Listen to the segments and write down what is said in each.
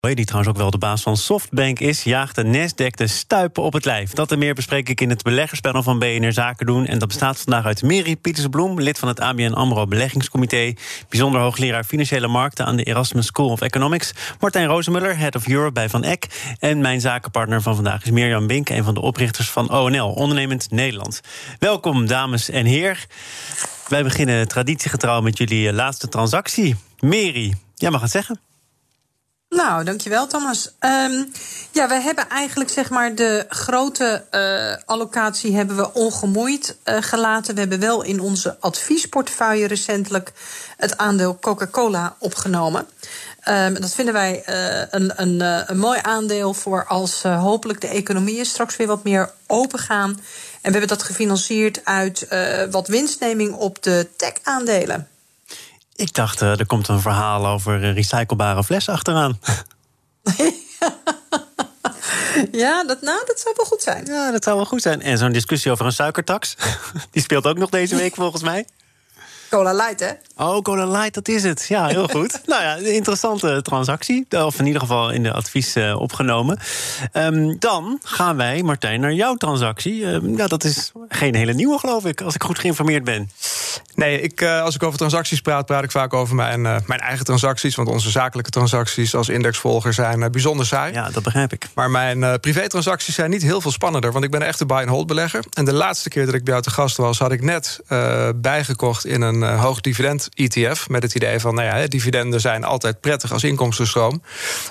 die trouwens ook wel de baas van Softbank is, jaagt de Nasdaq de stuipen op het lijf. Dat en meer bespreek ik in het beleggerspanel van BNR Zaken doen. En dat bestaat vandaag uit Mary Pietersbloem, lid van het ABN AMRO Beleggingscomité... bijzonder hoogleraar Financiële Markten aan de Erasmus School of Economics... Martijn Rozemuller, Head of Europe bij Van Eck... en mijn zakenpartner van vandaag is Mirjam Bink... een van de oprichters van ONL, Ondernemend Nederland. Welkom, dames en heren. Wij beginnen traditiegetrouw met jullie eh, laatste transactie. Mary, jij mag het zeggen. Nou, dankjewel Thomas. Um, ja, we hebben eigenlijk zeg maar de grote uh, allocatie hebben we ongemoeid uh, gelaten. We hebben wel in onze adviesportefeuille recentelijk het aandeel Coca-Cola opgenomen. Um, dat vinden wij uh, een, een, een mooi aandeel voor als hopelijk de economieën straks weer wat meer open gaan. En we hebben dat gefinancierd uit wat winstneming op de tech-aandelen. Ik dacht, uh, er komt een verhaal over uh, recyclebare flessen achteraan. ja, dat, nou, dat zou wel goed zijn. Ja, dat zou wel goed zijn. En zo'n discussie over een suikertax, die speelt ook nog deze week volgens mij. Cola Light, hè? Oh, Cola Light, dat is het. Ja, heel goed. nou ja, een interessante transactie. Of in ieder geval in de advies uh, opgenomen. Um, dan gaan wij, Martijn, naar jouw transactie. Um, ja, dat is geen hele nieuwe, geloof ik, als ik goed geïnformeerd ben. Nee, ik, uh, als ik over transacties praat, praat ik vaak over mijn, uh, mijn eigen transacties. Want onze zakelijke transacties als indexvolger zijn bijzonder saai. Ja, dat begrijp ik. Maar mijn privé-transacties zijn niet heel veel spannender. Want ik ben echt een buy-and-hold belegger. En de laatste keer dat ik bij jou te gast was, had ik net bijgekocht in een een uh, hoog dividend ETF. Met het idee van, nou ja, dividenden zijn altijd prettig als inkomstenstroom.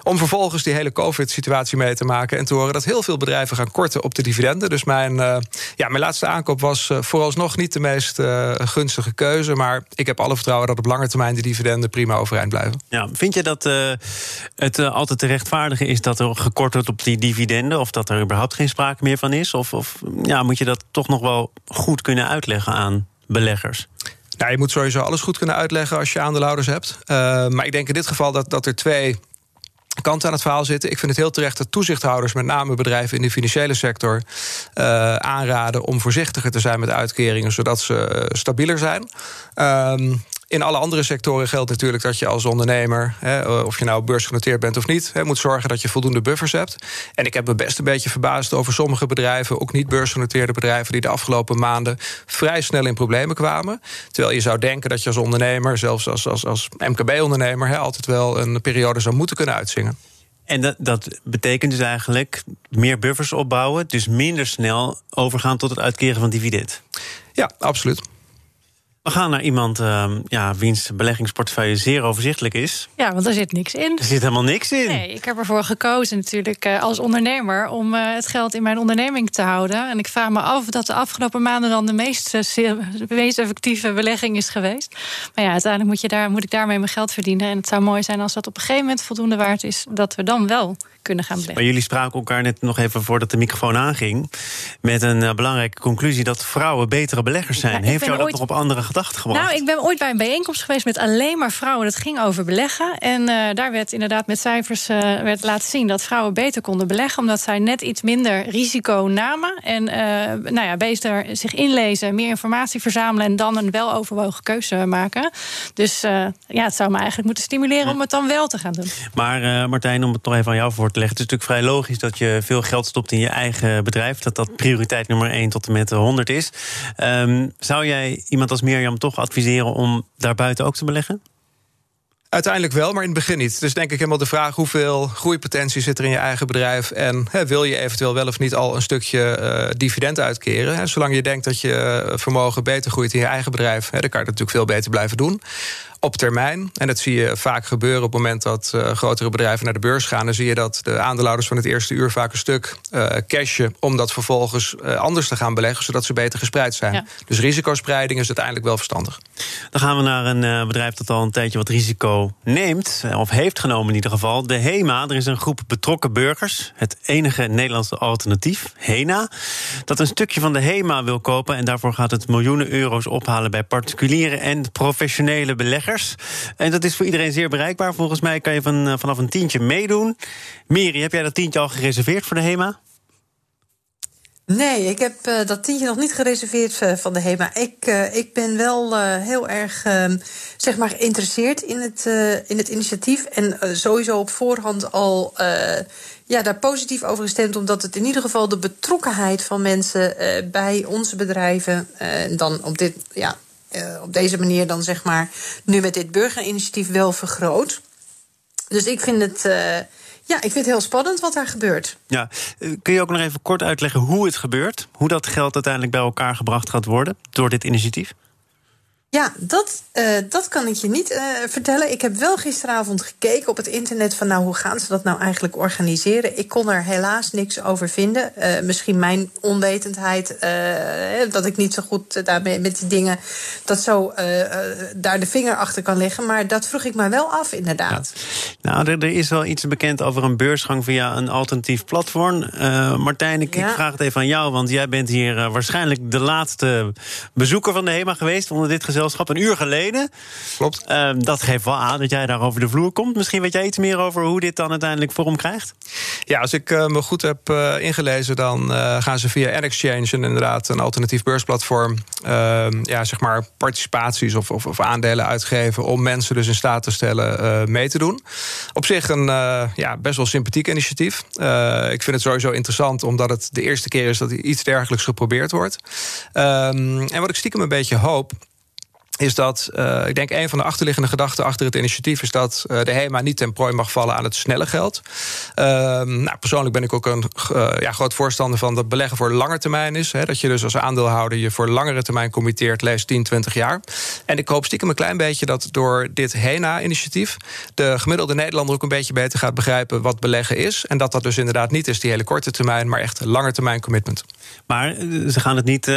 Om vervolgens die hele COVID-situatie mee te maken en te horen dat heel veel bedrijven gaan korten op de dividenden. Dus mijn, uh, ja, mijn laatste aankoop was uh, vooralsnog niet de meest gunstige keuze. Maar ik heb alle vertrouwen dat op lange termijn de dividenden prima overeind blijven. Ja, vind je dat het altijd te rechtvaardigen is dat er gekort wordt op die dividenden? Of dat er überhaupt geen sprake meer van is? Of, of ja, moet je dat toch nog wel goed kunnen uitleggen aan beleggers? Nou, je moet sowieso alles goed kunnen uitleggen als je aandeelhouders hebt. Uh, maar ik denk in dit geval dat, dat er twee kanten aan het verhaal zitten. Ik vind het heel terecht dat toezichthouders, met name bedrijven in de financiële sector, uh, aanraden om voorzichtiger te zijn met uitkeringen, zodat ze uh, stabieler zijn. Uh, in alle andere sectoren geldt natuurlijk dat je als ondernemer, hè, of je nou beursgenoteerd bent of niet, hè, moet zorgen dat je voldoende buffers hebt. En ik heb me best een beetje verbaasd over sommige bedrijven, ook niet beursgenoteerde bedrijven, die de afgelopen maanden vrij snel in problemen kwamen. Terwijl je zou denken dat je als ondernemer, zelfs als, als, als MKB-ondernemer, altijd wel een periode zou moeten kunnen uitzingen. En dat, dat betekent dus eigenlijk meer buffers opbouwen, dus minder snel overgaan tot het uitkeren van dividend. Ja, absoluut. We gaan naar iemand uh, ja, wiens beleggingsportefeuille zeer overzichtelijk is. Ja, want er zit niks in. Er zit helemaal niks in. Nee, ik heb ervoor gekozen natuurlijk uh, als ondernemer om uh, het geld in mijn onderneming te houden. En ik vraag me af dat de afgelopen maanden dan de meest, uh, de meest effectieve belegging is geweest. Maar ja, uiteindelijk moet, je daar, moet ik daarmee mijn geld verdienen. En het zou mooi zijn als dat op een gegeven moment voldoende waard is, dat we dan wel kunnen gaan beleggen. Maar jullie spraken elkaar net nog even voordat de microfoon aanging. Met een belangrijke conclusie dat vrouwen betere beleggers zijn. Ja, Heeft jou dat nog op andere gedachten gebracht? Nou, ik ben ooit bij een bijeenkomst geweest met alleen maar vrouwen. Dat ging over beleggen. En uh, daar werd inderdaad met cijfers uh, werd laten zien dat vrouwen beter konden beleggen. Omdat zij net iets minder risico namen. En nou ja, beter zich inlezen, meer informatie verzamelen. En dan een weloverwogen keuze maken. Dus ja, het zou me eigenlijk moeten stimuleren ja. om het dan wel te gaan doen. Maar Martijn, om het nog even aan jou voor leggen. Het is natuurlijk vrij logisch dat je veel geld stopt in je eigen bedrijf. Dat dat prioriteit nummer 1 tot en met 100 is. Um, zou jij iemand als Mirjam toch adviseren om daarbuiten ook te beleggen? Uiteindelijk wel, maar in het begin niet. Dus denk ik helemaal de vraag hoeveel groeipotentie zit er in je eigen bedrijf... en wil je eventueel wel of niet al een stukje uh, dividend uitkeren. Hè? Zolang je denkt dat je vermogen beter groeit in je eigen bedrijf... Dan kan je dat natuurlijk veel beter blijven doen. Op termijn. En dat zie je vaak gebeuren op het moment dat uh, grotere bedrijven naar de beurs gaan. Dan zie je dat de aandeelhouders van het eerste uur vaak een stuk uh, cashen om dat vervolgens uh, anders te gaan beleggen, zodat ze beter gespreid zijn. Ja. Dus risicospreiding is uiteindelijk wel verstandig. Dan gaan we naar een bedrijf dat al een tijdje wat risico neemt, of heeft genomen in ieder geval. De HEMA. Er is een groep betrokken burgers, het enige Nederlandse alternatief, HENA, dat een stukje van de HEMA wil kopen. En daarvoor gaat het miljoenen euro's ophalen bij particuliere en professionele beleggers. En dat is voor iedereen zeer bereikbaar. Volgens mij kan je van, eh, vanaf een tientje meedoen. Miri, heb jij dat tientje al gereserveerd voor de HEMA? Nee, ik heb uh, dat tientje nog niet gereserveerd uh, van de HEMA. Ik, uh, ik ben wel heel erg ehm, zeg maar geïnteresseerd in het, in het initiatief. En sowieso op voorhand al ja, daar positief over gestemd. Omdat het in ieder geval de betrokkenheid van mensen bij onze bedrijven. en dan op, dit, ja, op deze manier dan zeg maar nu met dit burgerinitiatief wel vergroot. Dus ik vind het ja, ik vind het heel spannend wat daar gebeurt. Ja, eh, kun je ook nog even kort uitleggen hoe het gebeurt? Hoe dat geld uiteindelijk bij elkaar gebracht gaat worden door dit initiatief? Ja, dat, uh, dat kan ik je niet uh, vertellen. Ik heb wel gisteravond gekeken op het internet van nou, hoe gaan ze dat nou eigenlijk organiseren. Ik kon er helaas niks over vinden. Uh, misschien mijn onwetendheid, dat ik niet zo goed daarmee met die dingen dat zo daar de vinger achter kan leggen. Maar dat vroeg ik me wel af, inderdaad. Nou, er, er, is wel iets bekend over een beursgang via een alternatief platform. Martijn, ik, ik, vraag het even aan jou, want jij bent hier waarschijnlijk de laatste bezoeker van de HEMA geweest onder dit gezelschap gezelschap een uur geleden. Klopt. Uh, dat geeft wel aan dat jij daar over de vloer komt. Misschien weet jij iets meer over hoe dit dan uiteindelijk vorm krijgt? Ja, als ik uh, me goed heb uh, ingelezen, dan uh, gaan ze via N-Exchange... inderdaad een alternatief beursplatform... Ehm, ja, zeg maar participaties of, of, of, aandelen uitgeven... om mensen dus in staat te stellen mee te doen. Op zich een ja, best wel sympathiek initiatief. ik vind het sowieso interessant, omdat het de eerste keer is... dat iets dergelijks geprobeerd wordt. Um, en wat ik stiekem een beetje hoop is dat, uh, ik denk, een van de achterliggende gedachten achter het initiatief is dat uh, de HEMA niet ten prooi mag vallen aan het snelle geld. Uh, nou, persoonlijk ben ik ook een eh, ja, groot voorstander van dat beleggen voor lange termijn is. Hè, dat je dus als aandeelhouder je voor langere termijn committeert, lees 10, 20 jaar. En ik hoop stiekem een klein beetje dat door dit HENA-initiatief de gemiddelde Nederlander ook een beetje beter gaat begrijpen wat beleggen is. En dat dat dus inderdaad niet is die hele korte termijn, maar echt lange termijn commitment. Maar ze gaan het niet eh,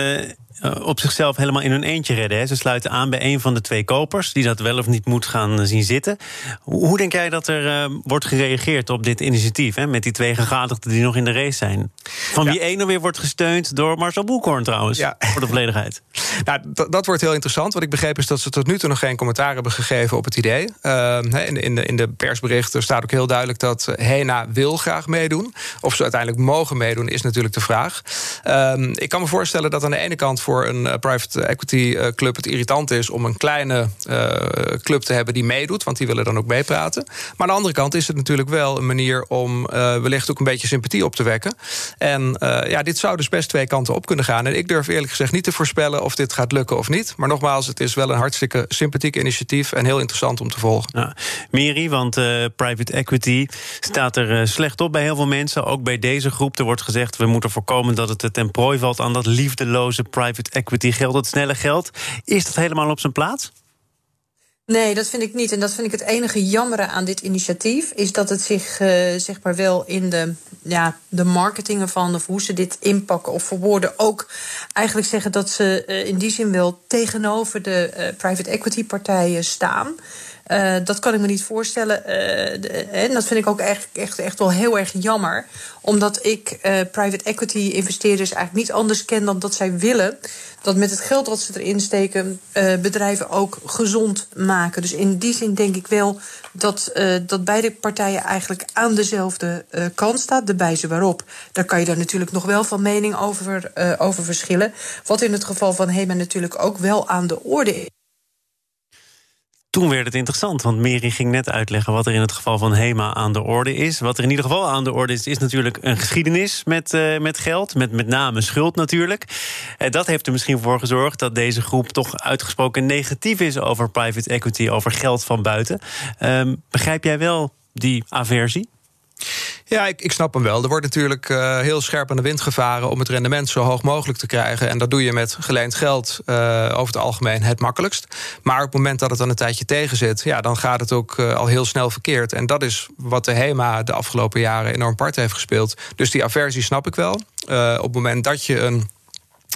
op zichzelf helemaal in hun eentje redden. Hè. Ze sluiten aan bij een van de twee kopers, die dat wel of niet moet gaan eh, zien zitten. Hoe denk jij dat er uh, wordt gereageerd op dit initiatief? Hè, met die twee gegadigden die nog in de race zijn? Van wie één weer wordt gesteund door Marcel Boekhoorn trouwens, ja. voor de volledigheid. Nou, dat wordt heel interessant. Wat ik begreep is dat ze tot nu toe nog geen commentaar hebben gegeven op het idee. Uh, in, in, de, in de persberichten staat ook heel duidelijk dat HENA wil graag meedoen. Of ze uiteindelijk mogen meedoen, is natuurlijk de vraag. Uh, ik kan me voorstellen dat aan de ene kant voor een uh, private equity uh, club het irritant is om een kleine uh, club te hebben die meedoet, want die willen dan ook meepraten. Maar aan de andere kant is het natuurlijk wel een manier om wellicht ook een beetje sympathie op te wekken. En ja, dit zou dus best twee kanten op kunnen gaan. En ik durf eerlijk gezegd niet te voorspellen of dit gaat lukken of niet. Maar nogmaals, het is wel een hartstikke sympathiek initiatief en heel interessant om te volgen. Ja, Miri, want private equity staat er slecht op bij heel veel mensen. Ook bij deze groep. Er wordt gezegd, we moeten voorkomen dat het ten prooi valt aan dat liefdeloze private equity geld, het snelle geld. Is dat helemaal op zijn plaats? Nee, dat vind ik niet. En dat vind ik het enige jammere aan dit initiatief. Is dat het zich uh, zeg maar wel in de, ja, de marketing ervan, of hoe ze dit inpakken of verwoorden, ook eigenlijk zeggen dat ze uh, in die zin wel tegenover de uh, private equity partijen staan. Uh, dat kan ik me niet voorstellen. Uh, en dat vind ik ook echt, echt, echt wel heel erg jammer. Omdat ik private equity investeerders eigenlijk niet anders ken dan dat zij willen dat met het geld wat ze erin steken, bedrijven ook gezond maken. Dus in die zin denk ik wel dat, dat beide partijen eigenlijk aan dezelfde kant staan. De wijze waarop. Daar kan je daar natuurlijk nog wel van mening over, over verschillen. Wat in het geval van Hema natuurlijk ook wel aan de orde is toen werd het interessant, want Meri ging net uitleggen wat er in het geval van HEMA aan de orde is. Wat er in ieder geval aan de orde is, is natuurlijk een geschiedenis met, uh, met geld, met met name schuld natuurlijk. Uh, dat heeft er misschien voor gezorgd dat deze groep toch uitgesproken negatief is over private equity, over geld van buiten. Uh, begrijp jij wel die aversie? Ja, ik, ik snap hem wel. Er wordt natuurlijk uh, heel scherp aan de wind gevaren om het rendement zo hoog mogelijk te krijgen. En dat doe je met geleend geld uh, over het algemeen het makkelijkst. Maar op het moment dat het dan een tijdje tegen zit, ja, dan gaat het ook uh, al heel snel verkeerd. En dat is wat de HEMA de afgelopen jaren enorm part heeft gespeeld. Dus die aversie snap ik wel. op het moment dat je een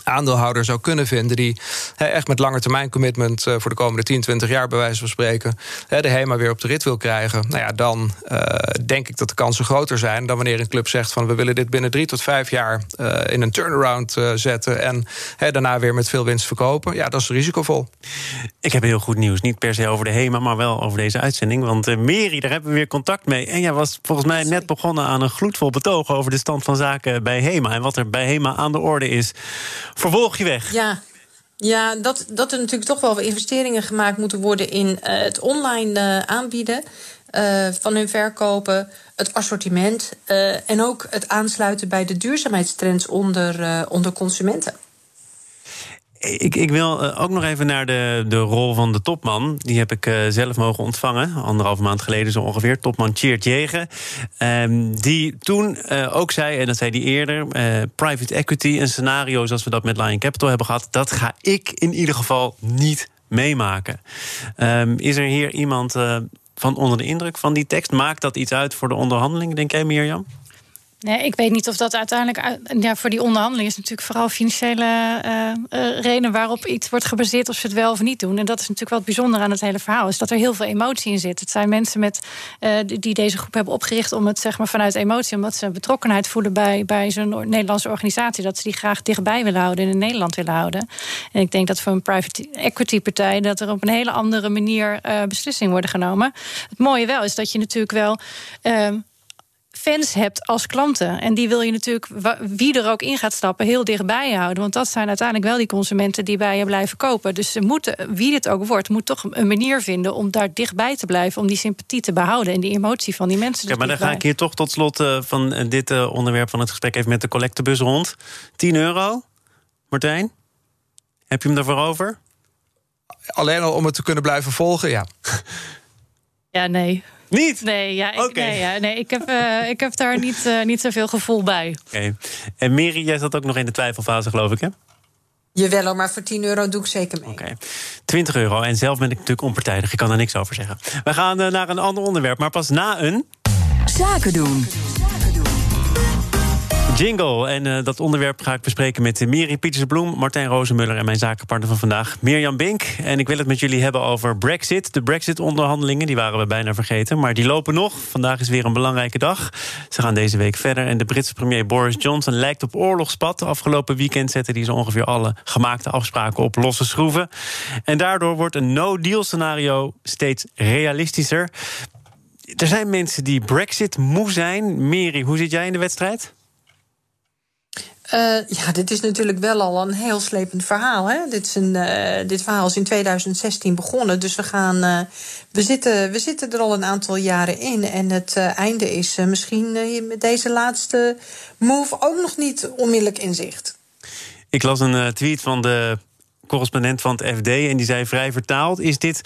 aandeelhouder zou kunnen vinden... die echt met lange termijn commitment eh, voor de komende 10, 20 jaar... bij wijze van spreken de HEMA weer op de rit wil krijgen... Nou ja, dan uh, denk ik dat de kansen groter zijn... dan wanneer een club zegt van we willen dit binnen drie tot vijf jaar... Uh, in een turnaround zetten en daarna weer met veel winst verkopen. Ja, dat is risicovol. Ik heb heel goed nieuws. Niet per se over de HEMA, maar wel over deze uitzending. Want Meri, daar hebben we weer contact mee. En jij was volgens mij net begonnen aan een gloedvol betoog... over de stand van zaken bij HEMA... en wat er bij HEMA aan de orde is. Vervolg je weg. Ja, ja, dat, dat er natuurlijk toch wel investeringen gemaakt moeten worden in uh, het online uh, aanbieden uh, van hun verkopen, het assortiment en ook het aansluiten bij de duurzaamheidstrends onder, onder consumenten. Ik, ik wil uh, ook nog even naar de, de rol van de topman. Die heb ik uh, zelf mogen ontvangen, anderhalve maand geleden zo ongeveer. Topman Cheert Jegen. Um, die toen uh, ook zei, en dat zei hij eerder... private equity, een scenario zoals we dat met Lion Capital hebben gehad... dat ga ik in ieder geval niet meemaken. Um, is er hier iemand van onder de indruk van die tekst? Maakt dat iets uit voor de onderhandelingen, denk jij, Mirjam? Nee, ik weet niet of dat uiteindelijk. Ja, voor die onderhandeling is natuurlijk vooral financiële uh, uh, reden waarop iets wordt gebaseerd of ze het wel of niet doen. En dat is natuurlijk wel het bijzondere aan het hele verhaal. Is dat er heel veel emotie in zit. Het zijn mensen met, uh, die deze groep hebben opgericht om het zeg maar, vanuit emotie, omdat ze betrokkenheid voelen bij, bij zo'n Nederlandse organisatie, dat ze die graag dichtbij willen houden en in Nederland willen houden. En ik denk dat voor een private equity partij dat er op een hele andere manier beslissingen worden genomen. Het mooie wel is dat je natuurlijk wel ehm, fans hebt als klanten. En die wil je natuurlijk, wie er ook in gaat stappen, heel dichtbij houden. Want dat zijn uiteindelijk wel die consumenten die bij je blijven kopen. Dus ze moeten, wie dit ook wordt, moet toch een manier vinden om daar dichtbij te blijven. Om die sympathie te behouden en die emotie van die mensen. Ja, maar dan ga ik hier toch tot slot uh, van eh, dit uh, onderwerp van het gesprek even met de collectebus rond. 10 euro, Martijn? Heb je hem daarvoor over? Alleen al om het te kunnen blijven volgen, ja. Ja, nee. Niet? Nee, ja, ik, nee, ja, nee, ik, heb, uh, ik heb daar niet, uh, niet zoveel gevoel bij. Oké. Okay. En Miri, jij zat ook nog in de twijfelfase, geloof ik, hè? Jawel, maar voor 10 euro doe ik zeker mee. Oké. Okay. 20 euro. En zelf ben ik natuurlijk onpartijdig. Ik kan er niks over zeggen. We gaan uh, naar een ander onderwerp, maar pas na een. Zaken doen. Jingle. En uh, dat onderwerp ga ik bespreken met Miri Pietersbloem, Martijn Rozenmuller en mijn zakenpartner van vandaag, Mirjam Bink. En ik wil het met jullie hebben over Brexit. De Brexit-onderhandelingen, die waren we bijna vergeten, maar die lopen nog. Vandaag is weer een belangrijke dag. Ze gaan deze week verder. En de Britse premier Boris Johnson lijkt op oorlogspad. Afgelopen weekend zette hij zo ongeveer alle gemaakte afspraken op losse schroeven. En daardoor wordt een no-deal scenario steeds realistischer. Er zijn mensen die Brexit moe zijn. Miri, hoe zit jij in de wedstrijd? Uh, ja, dit is natuurlijk wel al een heel slepend verhaal. Hè? Dit, is een, uh, dit verhaal is in 2016 begonnen. Dus we, gaan, uh, we, zitten, we zitten er al een aantal jaren in. En het einde is misschien met deze laatste move ook nog niet onmiddellijk in zicht. Ik las een tweet van de correspondent van het FD. En die zei vrij vertaald: is dit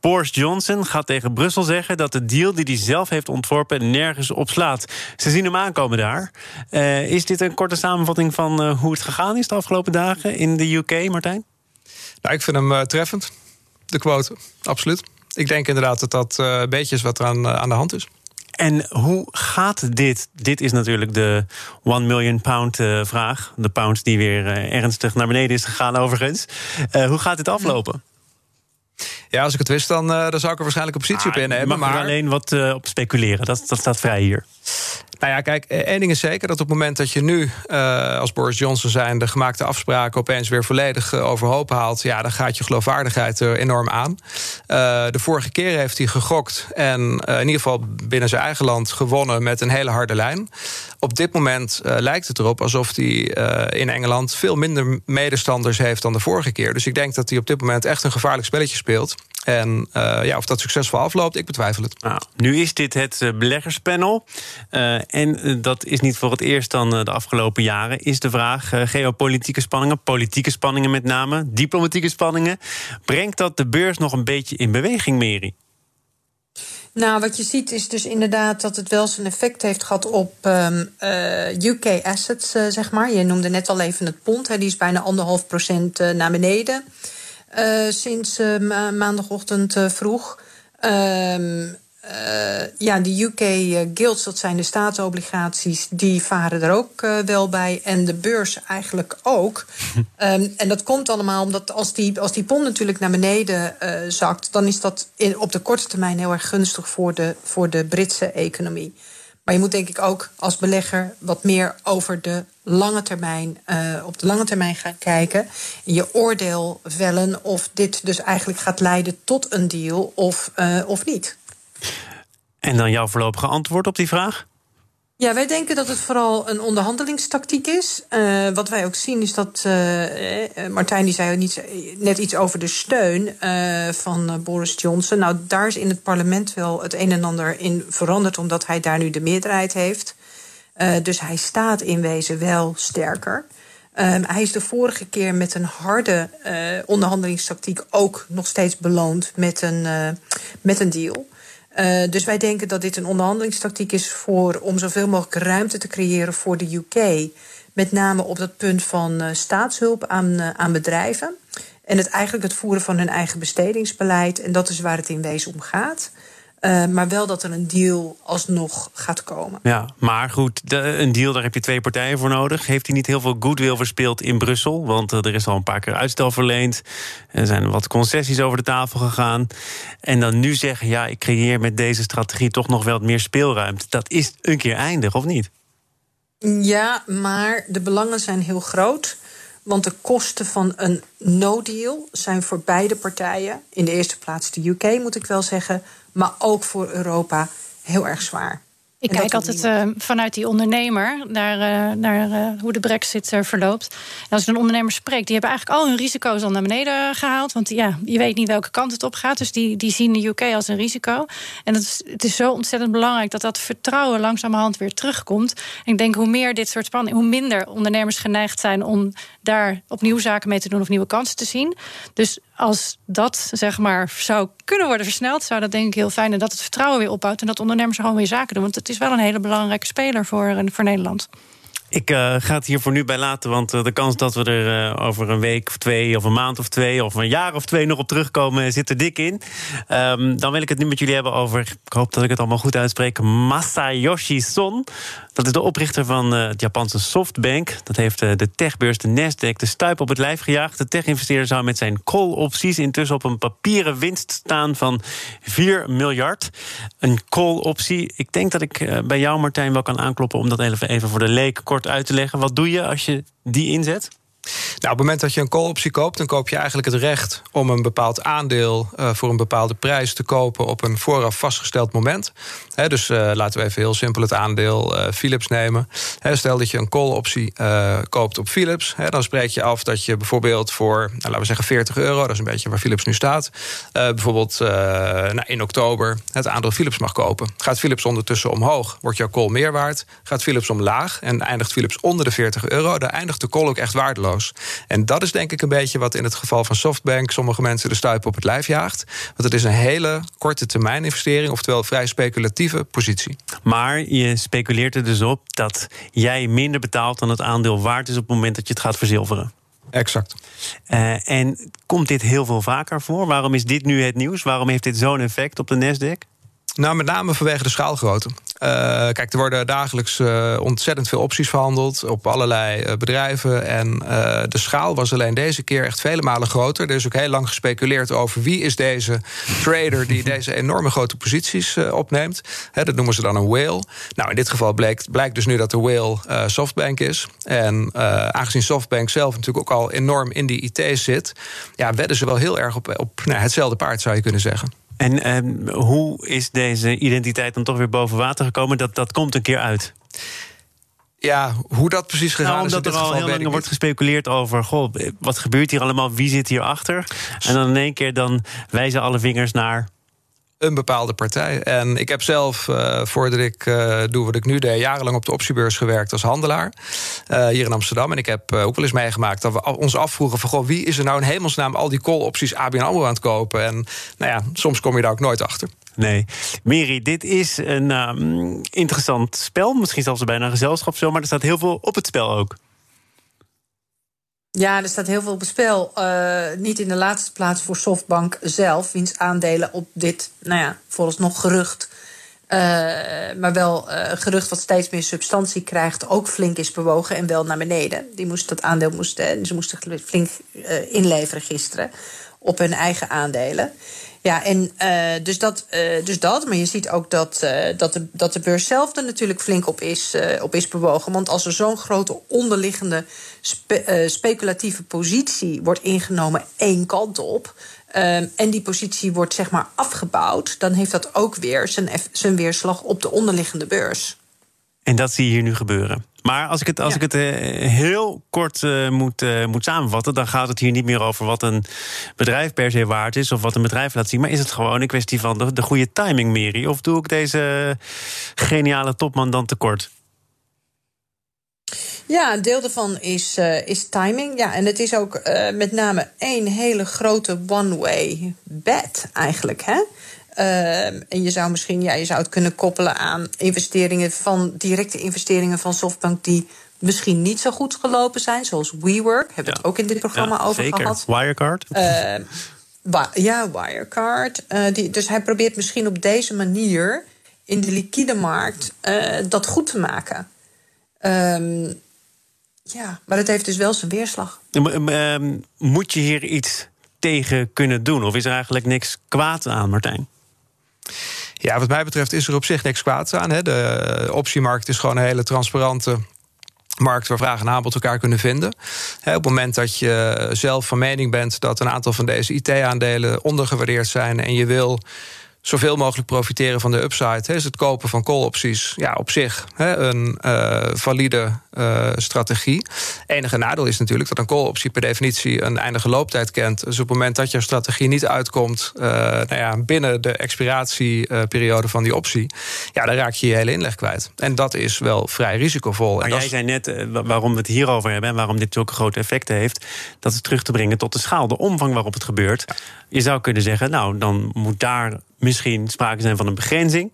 Boris Johnson gaat tegen Brussel zeggen dat de deal die hij zelf heeft ontworpen nergens op slaat. Ze zien hem aankomen daar. Uh, is dit een korte samenvatting van uh, hoe het gegaan is de afgelopen dagen in de UK, Martijn? Nou, ik vind hem uh, treffend. De quote, absoluut. Ik denk inderdaad dat dat een beetje is wat er aan, aan de hand is. En hoe gaat dit? Dit is natuurlijk de 1 million pound uh, vraag. De pound die weer uh, ernstig naar beneden is gegaan, overigens. Uh, hoe gaat dit aflopen? Ja, als ik het wist, dan, dan zou ik er waarschijnlijk een positie ah, op innemen. Mag maar alleen wat op speculeren. Dat, dat staat vrij hier. Nou ja, kijk, één ding is zeker dat op het moment dat je nu uh, als Boris Johnson zijn de gemaakte afspraken opeens weer volledig uh, overhoop haalt, ja, dan gaat je geloofwaardigheid enorm aan. De vorige keer heeft hij gegokt en in ieder geval binnen zijn eigen land gewonnen met een hele harde lijn. Op dit moment lijkt het erop alsof hij in Engeland veel minder medestanders heeft dan de vorige keer. Dus ik denk dat hij op dit moment echt een gevaarlijk spelletje speelt. En uh, ja, of dat succesvol afloopt, ik betwijfel het. Nou, nu is dit het beleggerspanel. Uh, en dat is niet voor het eerst dan de afgelopen jaren. Is de vraag: uh, geopolitieke spanningen, politieke spanningen met name, diplomatieke spanningen. Brengt dat de beurs nog een beetje in beweging, Meri? Nou, wat je ziet is dus inderdaad dat het wel zijn effect heeft gehad op um, uh, UK assets, uh, zeg maar. Je noemde net al even het pond, hè, die is bijna anderhalf procent uh, naar beneden sinds ma maandagochtend vroeg. Um, uh, ja, de UK Gilts, dat zijn de staatsobligaties, die varen er ook wel bij. En de beurs eigenlijk ook. um, en dat komt allemaal omdat als die, als die pond natuurlijk naar beneden zakt, dan is dat in, op de korte termijn heel erg gunstig voor de, voor de Britse economie. Maar je moet denk ik ook als belegger wat meer over de lange termijn, op de lange termijn gaan kijken. En je oordeel vellen of dit dus eigenlijk gaat leiden tot een deal of, of niet. En dan jouw voorlopige antwoord op die vraag? Ja, wij denken dat het vooral een onderhandelingstactiek is. Uh, wat wij ook zien is dat. Uh, Martijn die zei niet, net iets over de steun van Boris Johnson. Nou, daar is in het parlement wel het een en ander in veranderd, omdat hij daar nu de meerderheid heeft. dus hij staat in wezen wel sterker. hij is de vorige keer met een harde onderhandelingstactiek ook nog steeds beloond met een, met een deal. Uh, dus wij denken dat dit een onderhandelingstactiek is voor, om zoveel mogelijk ruimte te creëren voor de UK. Met name op dat punt van uh, staatshulp aan, uh, aan bedrijven. En het eigenlijk het voeren van hun eigen bestedingsbeleid. En dat is waar het in wezen om gaat. Uh, maar wel dat er een deal alsnog gaat komen. Ja, maar goed, de, een deal, daar heb je twee partijen voor nodig. Heeft hij niet heel veel goodwill verspeeld in Brussel? Want uh, er is al een paar keer uitstel verleend. Er zijn wat concessies over de tafel gegaan. En dan nu zeggen, ja, ik creëer met deze strategie toch nog wel wat meer speelruimte. Dat is een keer eindig, of niet? Ja, maar de belangen zijn heel groot. Want de kosten van een no-deal zijn voor beide partijen, in de eerste plaats de UK moet ik wel zeggen, maar ook voor Europa heel erg zwaar. Ik kijk altijd uh, vanuit die ondernemer naar, uh, naar uh, hoe de brexit verloopt. En als ik een ondernemer spreek, die hebben eigenlijk al hun risico's al naar beneden gehaald. Want ja, je weet niet welke kant het op gaat. Dus die, die zien de UK als een risico. En het is, het is zo ontzettend belangrijk dat dat vertrouwen langzamerhand weer terugkomt. En ik denk hoe meer dit soort spanning, hoe minder ondernemers geneigd zijn om daar opnieuw zaken mee te doen of nieuwe kansen te zien. Dus als dat zeg maar zou kunnen worden versneld, zou dat denk ik heel fijn. En dat het vertrouwen weer opbouwt en dat ondernemers gewoon weer zaken doen. Want het is wel een hele belangrijke speler voor, eh, voor Nederland. Ik uh, ga het hier voor nu bij laten, want uh, de kans dat we er uh, over een week of twee, of een maand of twee, of een jaar of twee nog op terugkomen, zit er dik in. Um, dan wil ik het nu met jullie hebben over, ik hoop dat ik het allemaal goed uitspreek, Masayoshi Son. Dat is de oprichter van het Japanse Softbank. Dat heeft de techbeurs, de Nasdaq, de stuip op het lijf gejaagd. De tech-investeerder zou met zijn call-opties intussen op een papieren winst staan van 4 miljard. Een call-optie. Ik denk dat ik bij jou, Martijn, wel kan aankloppen om dat even, even voor de leek kort uit te leggen. Wat doe je als je die inzet? Nou, op het moment dat je een call-optie koopt, dan koop je eigenlijk het recht om een bepaald aandeel uh, voor een bepaalde prijs te kopen op een vooraf vastgesteld moment. Dus uh, laten we even heel simpel het aandeel uh, Philips nemen. Stel dat je een call-optie koopt op Philips, dan spreek je af dat je bijvoorbeeld voor, nou, laten we zeggen 40 euro, dat is een beetje waar Philips nu staat, bijvoorbeeld nou, in oktober het aandeel Philips mag kopen. Gaat Philips ondertussen omhoog, wordt jouw call meer waard. Gaat Philips omlaag en eindigt Philips onder de 40 euro, dan eindigt de call ook echt waardeloos. En dat is denk ik een beetje wat in het geval van Softbank sommige mensen de stuip op het lijf jaagt. Want het is een hele korte termijn investering, oftewel vrij speculatieve positie. Maar je speculeert er dus op dat jij minder betaalt dan het aandeel waard is op het moment dat je het gaat verzilveren. Exact. Uh, en komt dit heel veel vaker voor? Waarom is dit nu het nieuws? Waarom heeft dit zo'n effect op de Nasdaq? Nou, met name vanwege de schaalgrootte. Uh, kijk, er worden dagelijks uh, ontzettend veel opties verhandeld op allerlei uh, bedrijven. En de schaal was alleen deze keer echt vele malen groter. Er is ook heel lang gespeculeerd over wie is deze trader die deze enorme grote posities opneemt. He, dat noemen ze dan een whale. Nou, in dit geval blijkt, blijkt dus nu dat de whale Softbank is. En aangezien Softbank zelf natuurlijk ook al enorm in die IT zit, ja, wedden ze wel heel erg op, op nou, hetzelfde paard, zou je kunnen zeggen. En eh, hoe is deze identiteit dan toch weer boven water gekomen? Dat, dat komt een keer uit. Ja, hoe dat precies gegaan nou, is. Omdat er al heel lang wordt gespeculeerd over. Goh, wat gebeurt hier allemaal? Wie zit hier achter? En dan in één keer dan wijzen alle vingers naar een bepaalde partij. En ik heb zelf, uh, voordat ik uh, doe wat ik nu deed, jarenlang op de optiebeurs gewerkt als handelaar. Uh, hier in Amsterdam. En ik heb ook wel eens meegemaakt dat we ons afvroegen van goh, wie is er nou in hemelsnaam al die call-opties ABN AMRO aan het kopen? En nou ja, soms kom je daar ook nooit achter. Nee. Miri, dit is een um, interessant spel. Misschien zelfs bijna een gezelschapsspel, maar er staat heel veel op het spel ook. Ja, er staat heel veel op het spel. Uh, niet in de laatste plaats voor Softbank zelf, wiens aandelen op dit, nou ja, vooralsnog gerucht. Uh, maar wel uh, gerucht wat steeds meer substantie krijgt, ook flink is bewogen en wel naar beneden. Die moest dat aandeel moesten, ze moesten flink inleveren gisteren op hun eigen aandelen. Ja, en uh, dus, dat, uh, dus dat. Maar je ziet ook dat, uh, dat, de, dat de beurs zelf er natuurlijk flink op is, op is bewogen. Want als er zo'n grote onderliggende spe, speculatieve positie wordt ingenomen één kant op. en die positie wordt zeg maar afgebouwd, dan heeft dat ook weer zijn, zijn weerslag op de onderliggende beurs. En dat zie je hier nu gebeuren. Maar als ik het, als ik het uh, heel kort uh, moet, uh, moet samenvatten, dan gaat het hier niet meer over wat een bedrijf per se waard is of wat een bedrijf laat zien. Maar is het gewoon een kwestie van de, de goede timing, Mary? Of doe ik deze geniale topman dan tekort? Ja, een deel daarvan is, uh, is timing. Ja, en het is ook met name één hele grote one-way bet eigenlijk. Hè? Uh, en je zou misschien ja, je zou het kunnen koppelen aan investeringen van directe investeringen van Softbank die misschien niet zo goed gelopen zijn, zoals WeWork. Hebben we ja. het ook in dit programma ja, over zeker. gehad. Wirecard. Uh, ja, Wirecard. Uh, die, dus hij probeert misschien op deze manier in de liquide markt dat goed te maken. Um, ja, maar het heeft dus wel zijn weerslag. Moet je hier iets tegen kunnen doen? Of is er eigenlijk niks kwaad aan, Martijn? Ja, wat mij betreft is er op zich niks kwaad aan. Hè. De optiemarkt is gewoon een hele transparante markt waar vraag en aanbod elkaar kunnen vinden. op het moment dat je zelf van mening bent dat een aantal van deze IT-aandelen ondergewaardeerd zijn en je wil zoveel mogelijk profiteren van de upside. is het kopen van call-opties ja, op zich een uh, valide uh, strategie. Enige nadeel is natuurlijk dat een call-optie per definitie een eindige looptijd kent. Dus op het moment dat jouw strategie niet uitkomt uh, nou ja, binnen de expiratieperiode van die optie, ja, dan raak je je hele inleg kwijt. En dat is wel vrij risicovol. Maar en jij zei net waarom we het hierover hebben en waarom dit zulke grote effecten heeft, dat is terug te brengen tot de schaal, de omvang waarop het gebeurt. Je zou kunnen zeggen, nou, dan moet daar misschien sprake zijn van een begrenzing.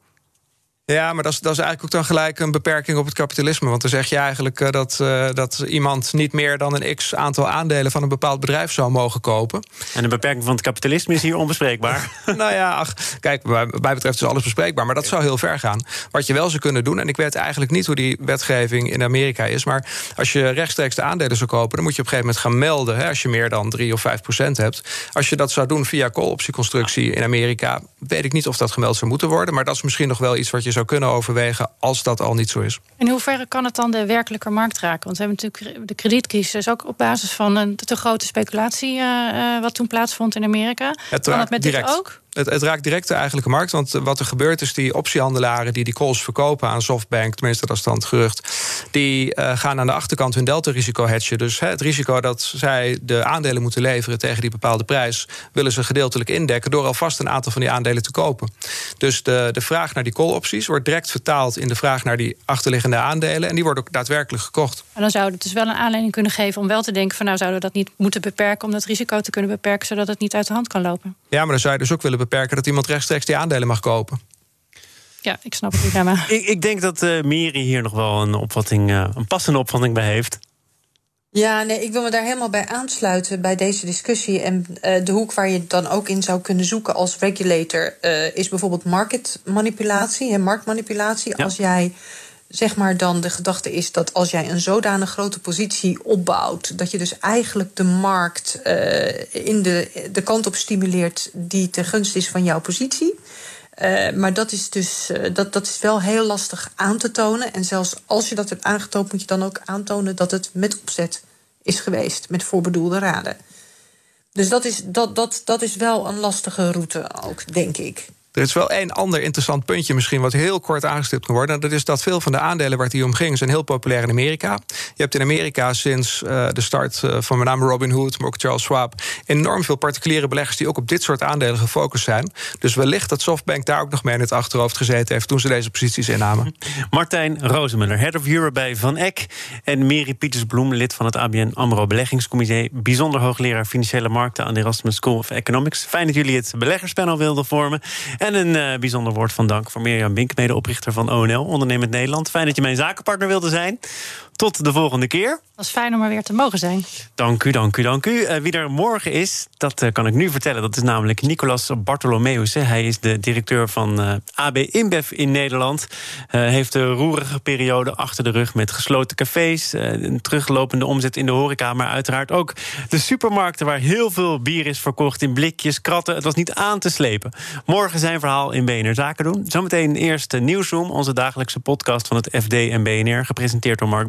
Ja, maar dat is, dat is eigenlijk ook dan gelijk een beperking op het kapitalisme. Want dan zeg je eigenlijk uh, dat, uh, dat iemand niet meer dan een x aantal aandelen van een bepaald bedrijf zou mogen kopen. En een beperking van het kapitalisme is hier onbespreekbaar. nou ja, ach, kijk, bij mij betreft is alles bespreekbaar. Maar dat zou heel ver gaan. Wat je wel zou kunnen doen, en ik weet eigenlijk niet hoe die wetgeving in Amerika is. Maar als je rechtstreeks de aandelen zou kopen, dan moet je op een gegeven moment gaan melden. Hè, als je meer dan 3 of 5 procent hebt. Als je dat zou doen via call-optieconstructie in Amerika, weet ik niet of dat gemeld zou moeten worden. Maar dat is misschien nog wel iets wat je zou kunnen overwegen als dat al niet zo is. In hoeverre kan het dan de werkelijke markt raken? Want we hebben natuurlijk de kredietcrisis ook op basis van een te grote speculatie, uh, wat toen plaatsvond in Amerika. Het kan het met direct. dit ook? Het, het, raakt direct de eigenlijke markt. Want wat er gebeurt is die optiehandelaren die die calls verkopen aan Softbank, tenminste dat is dan het gerucht, die uh, gaan aan de achterkant hun delta-risico hedgen. Dus he, het risico dat zij de aandelen moeten leveren tegen die bepaalde prijs, willen ze gedeeltelijk indekken door alvast een aantal van die aandelen te kopen. Dus de, de vraag naar die call-opties wordt direct vertaald in de vraag naar die achterliggende aandelen. En die worden ook daadwerkelijk gekocht. En dan zou het dus wel een aanleiding kunnen geven om wel te denken: van nou zouden we dat niet moeten beperken om dat risico te kunnen beperken, zodat het niet uit de hand kan lopen. Ja, maar dan zou je dus ook willen beperken dat iemand rechtstreeks die aandelen mag kopen. Ja, ik snap het dilemma. ik, ik denk dat uh, Miri hier nog wel een opvatting, uh, een passende opvatting bij heeft. Ja, nee, ik wil me daar helemaal bij aansluiten bij deze discussie. En uh, de hoek waar je dan ook in zou kunnen zoeken als regulator uh, is bijvoorbeeld marketmanipulatie en marktmanipulatie. Ja. Als jij zeg maar dan de gedachte is dat als jij een zodanig grote positie opbouwt, dat je dus eigenlijk de markt uh, in de, de kant op stimuleert die ten gunste is van jouw positie. Uh, maar dat is dus uh, dat, dat is wel heel lastig aan te tonen. En zelfs als je dat hebt aangetoond, moet je dan ook aantonen dat het met opzet is geweest, met voorbedoelde raden. Dus dat is, dat, dat, dat is wel een lastige route ook, denk ik. Er is wel één ander interessant puntje misschien... wat heel kort aangestipt kan worden. En dat is dat veel van de aandelen waar het hier om ging... zijn heel populair in Amerika. Je hebt in Amerika sinds uh, de start uh, van met name Robinhood... maar ook Charles Schwab... enorm veel particuliere beleggers... die ook op dit soort aandelen gefocust zijn. Dus wellicht dat SoftBank daar ook nog mee in het achterhoofd gezeten heeft... toen ze deze posities innamen. Martijn Rozemuller, Head of Europe bij Van Eck... en Mary Pietersbloem, lid van het ABN AMRO Beleggingscomité... bijzonder hoogleraar Financiële Markten... aan de Erasmus School of Economics. Fijn dat jullie het beleggerspanel wilden vormen... En een bijzonder woord van dank voor Mirjam Bink, medeoprichter van ONL, Ondernemend Nederland. Fijn dat je mijn zakenpartner wilde zijn. Tot de volgende keer. Is fijn om er weer te mogen zijn. Dank u, dank u, dank u. wie er morgen is, dat kan ik nu vertellen. Dat is namelijk Nicolas Bartolomeus. Hij is de directeur van AB InBev in Nederland. heeft de roerige periode achter de rug met gesloten cafés, een teruglopende omzet in de horeca, maar uiteraard ook de supermarkten waar heel veel bier is verkocht in blikjes, kratten. Het was niet aan te slepen. Morgen zijn verhaal in BNR Zaken doen. Zometeen eerst Nieuwsroom, onze dagelijkse podcast van het FD en BNR, gepresenteerd door Mark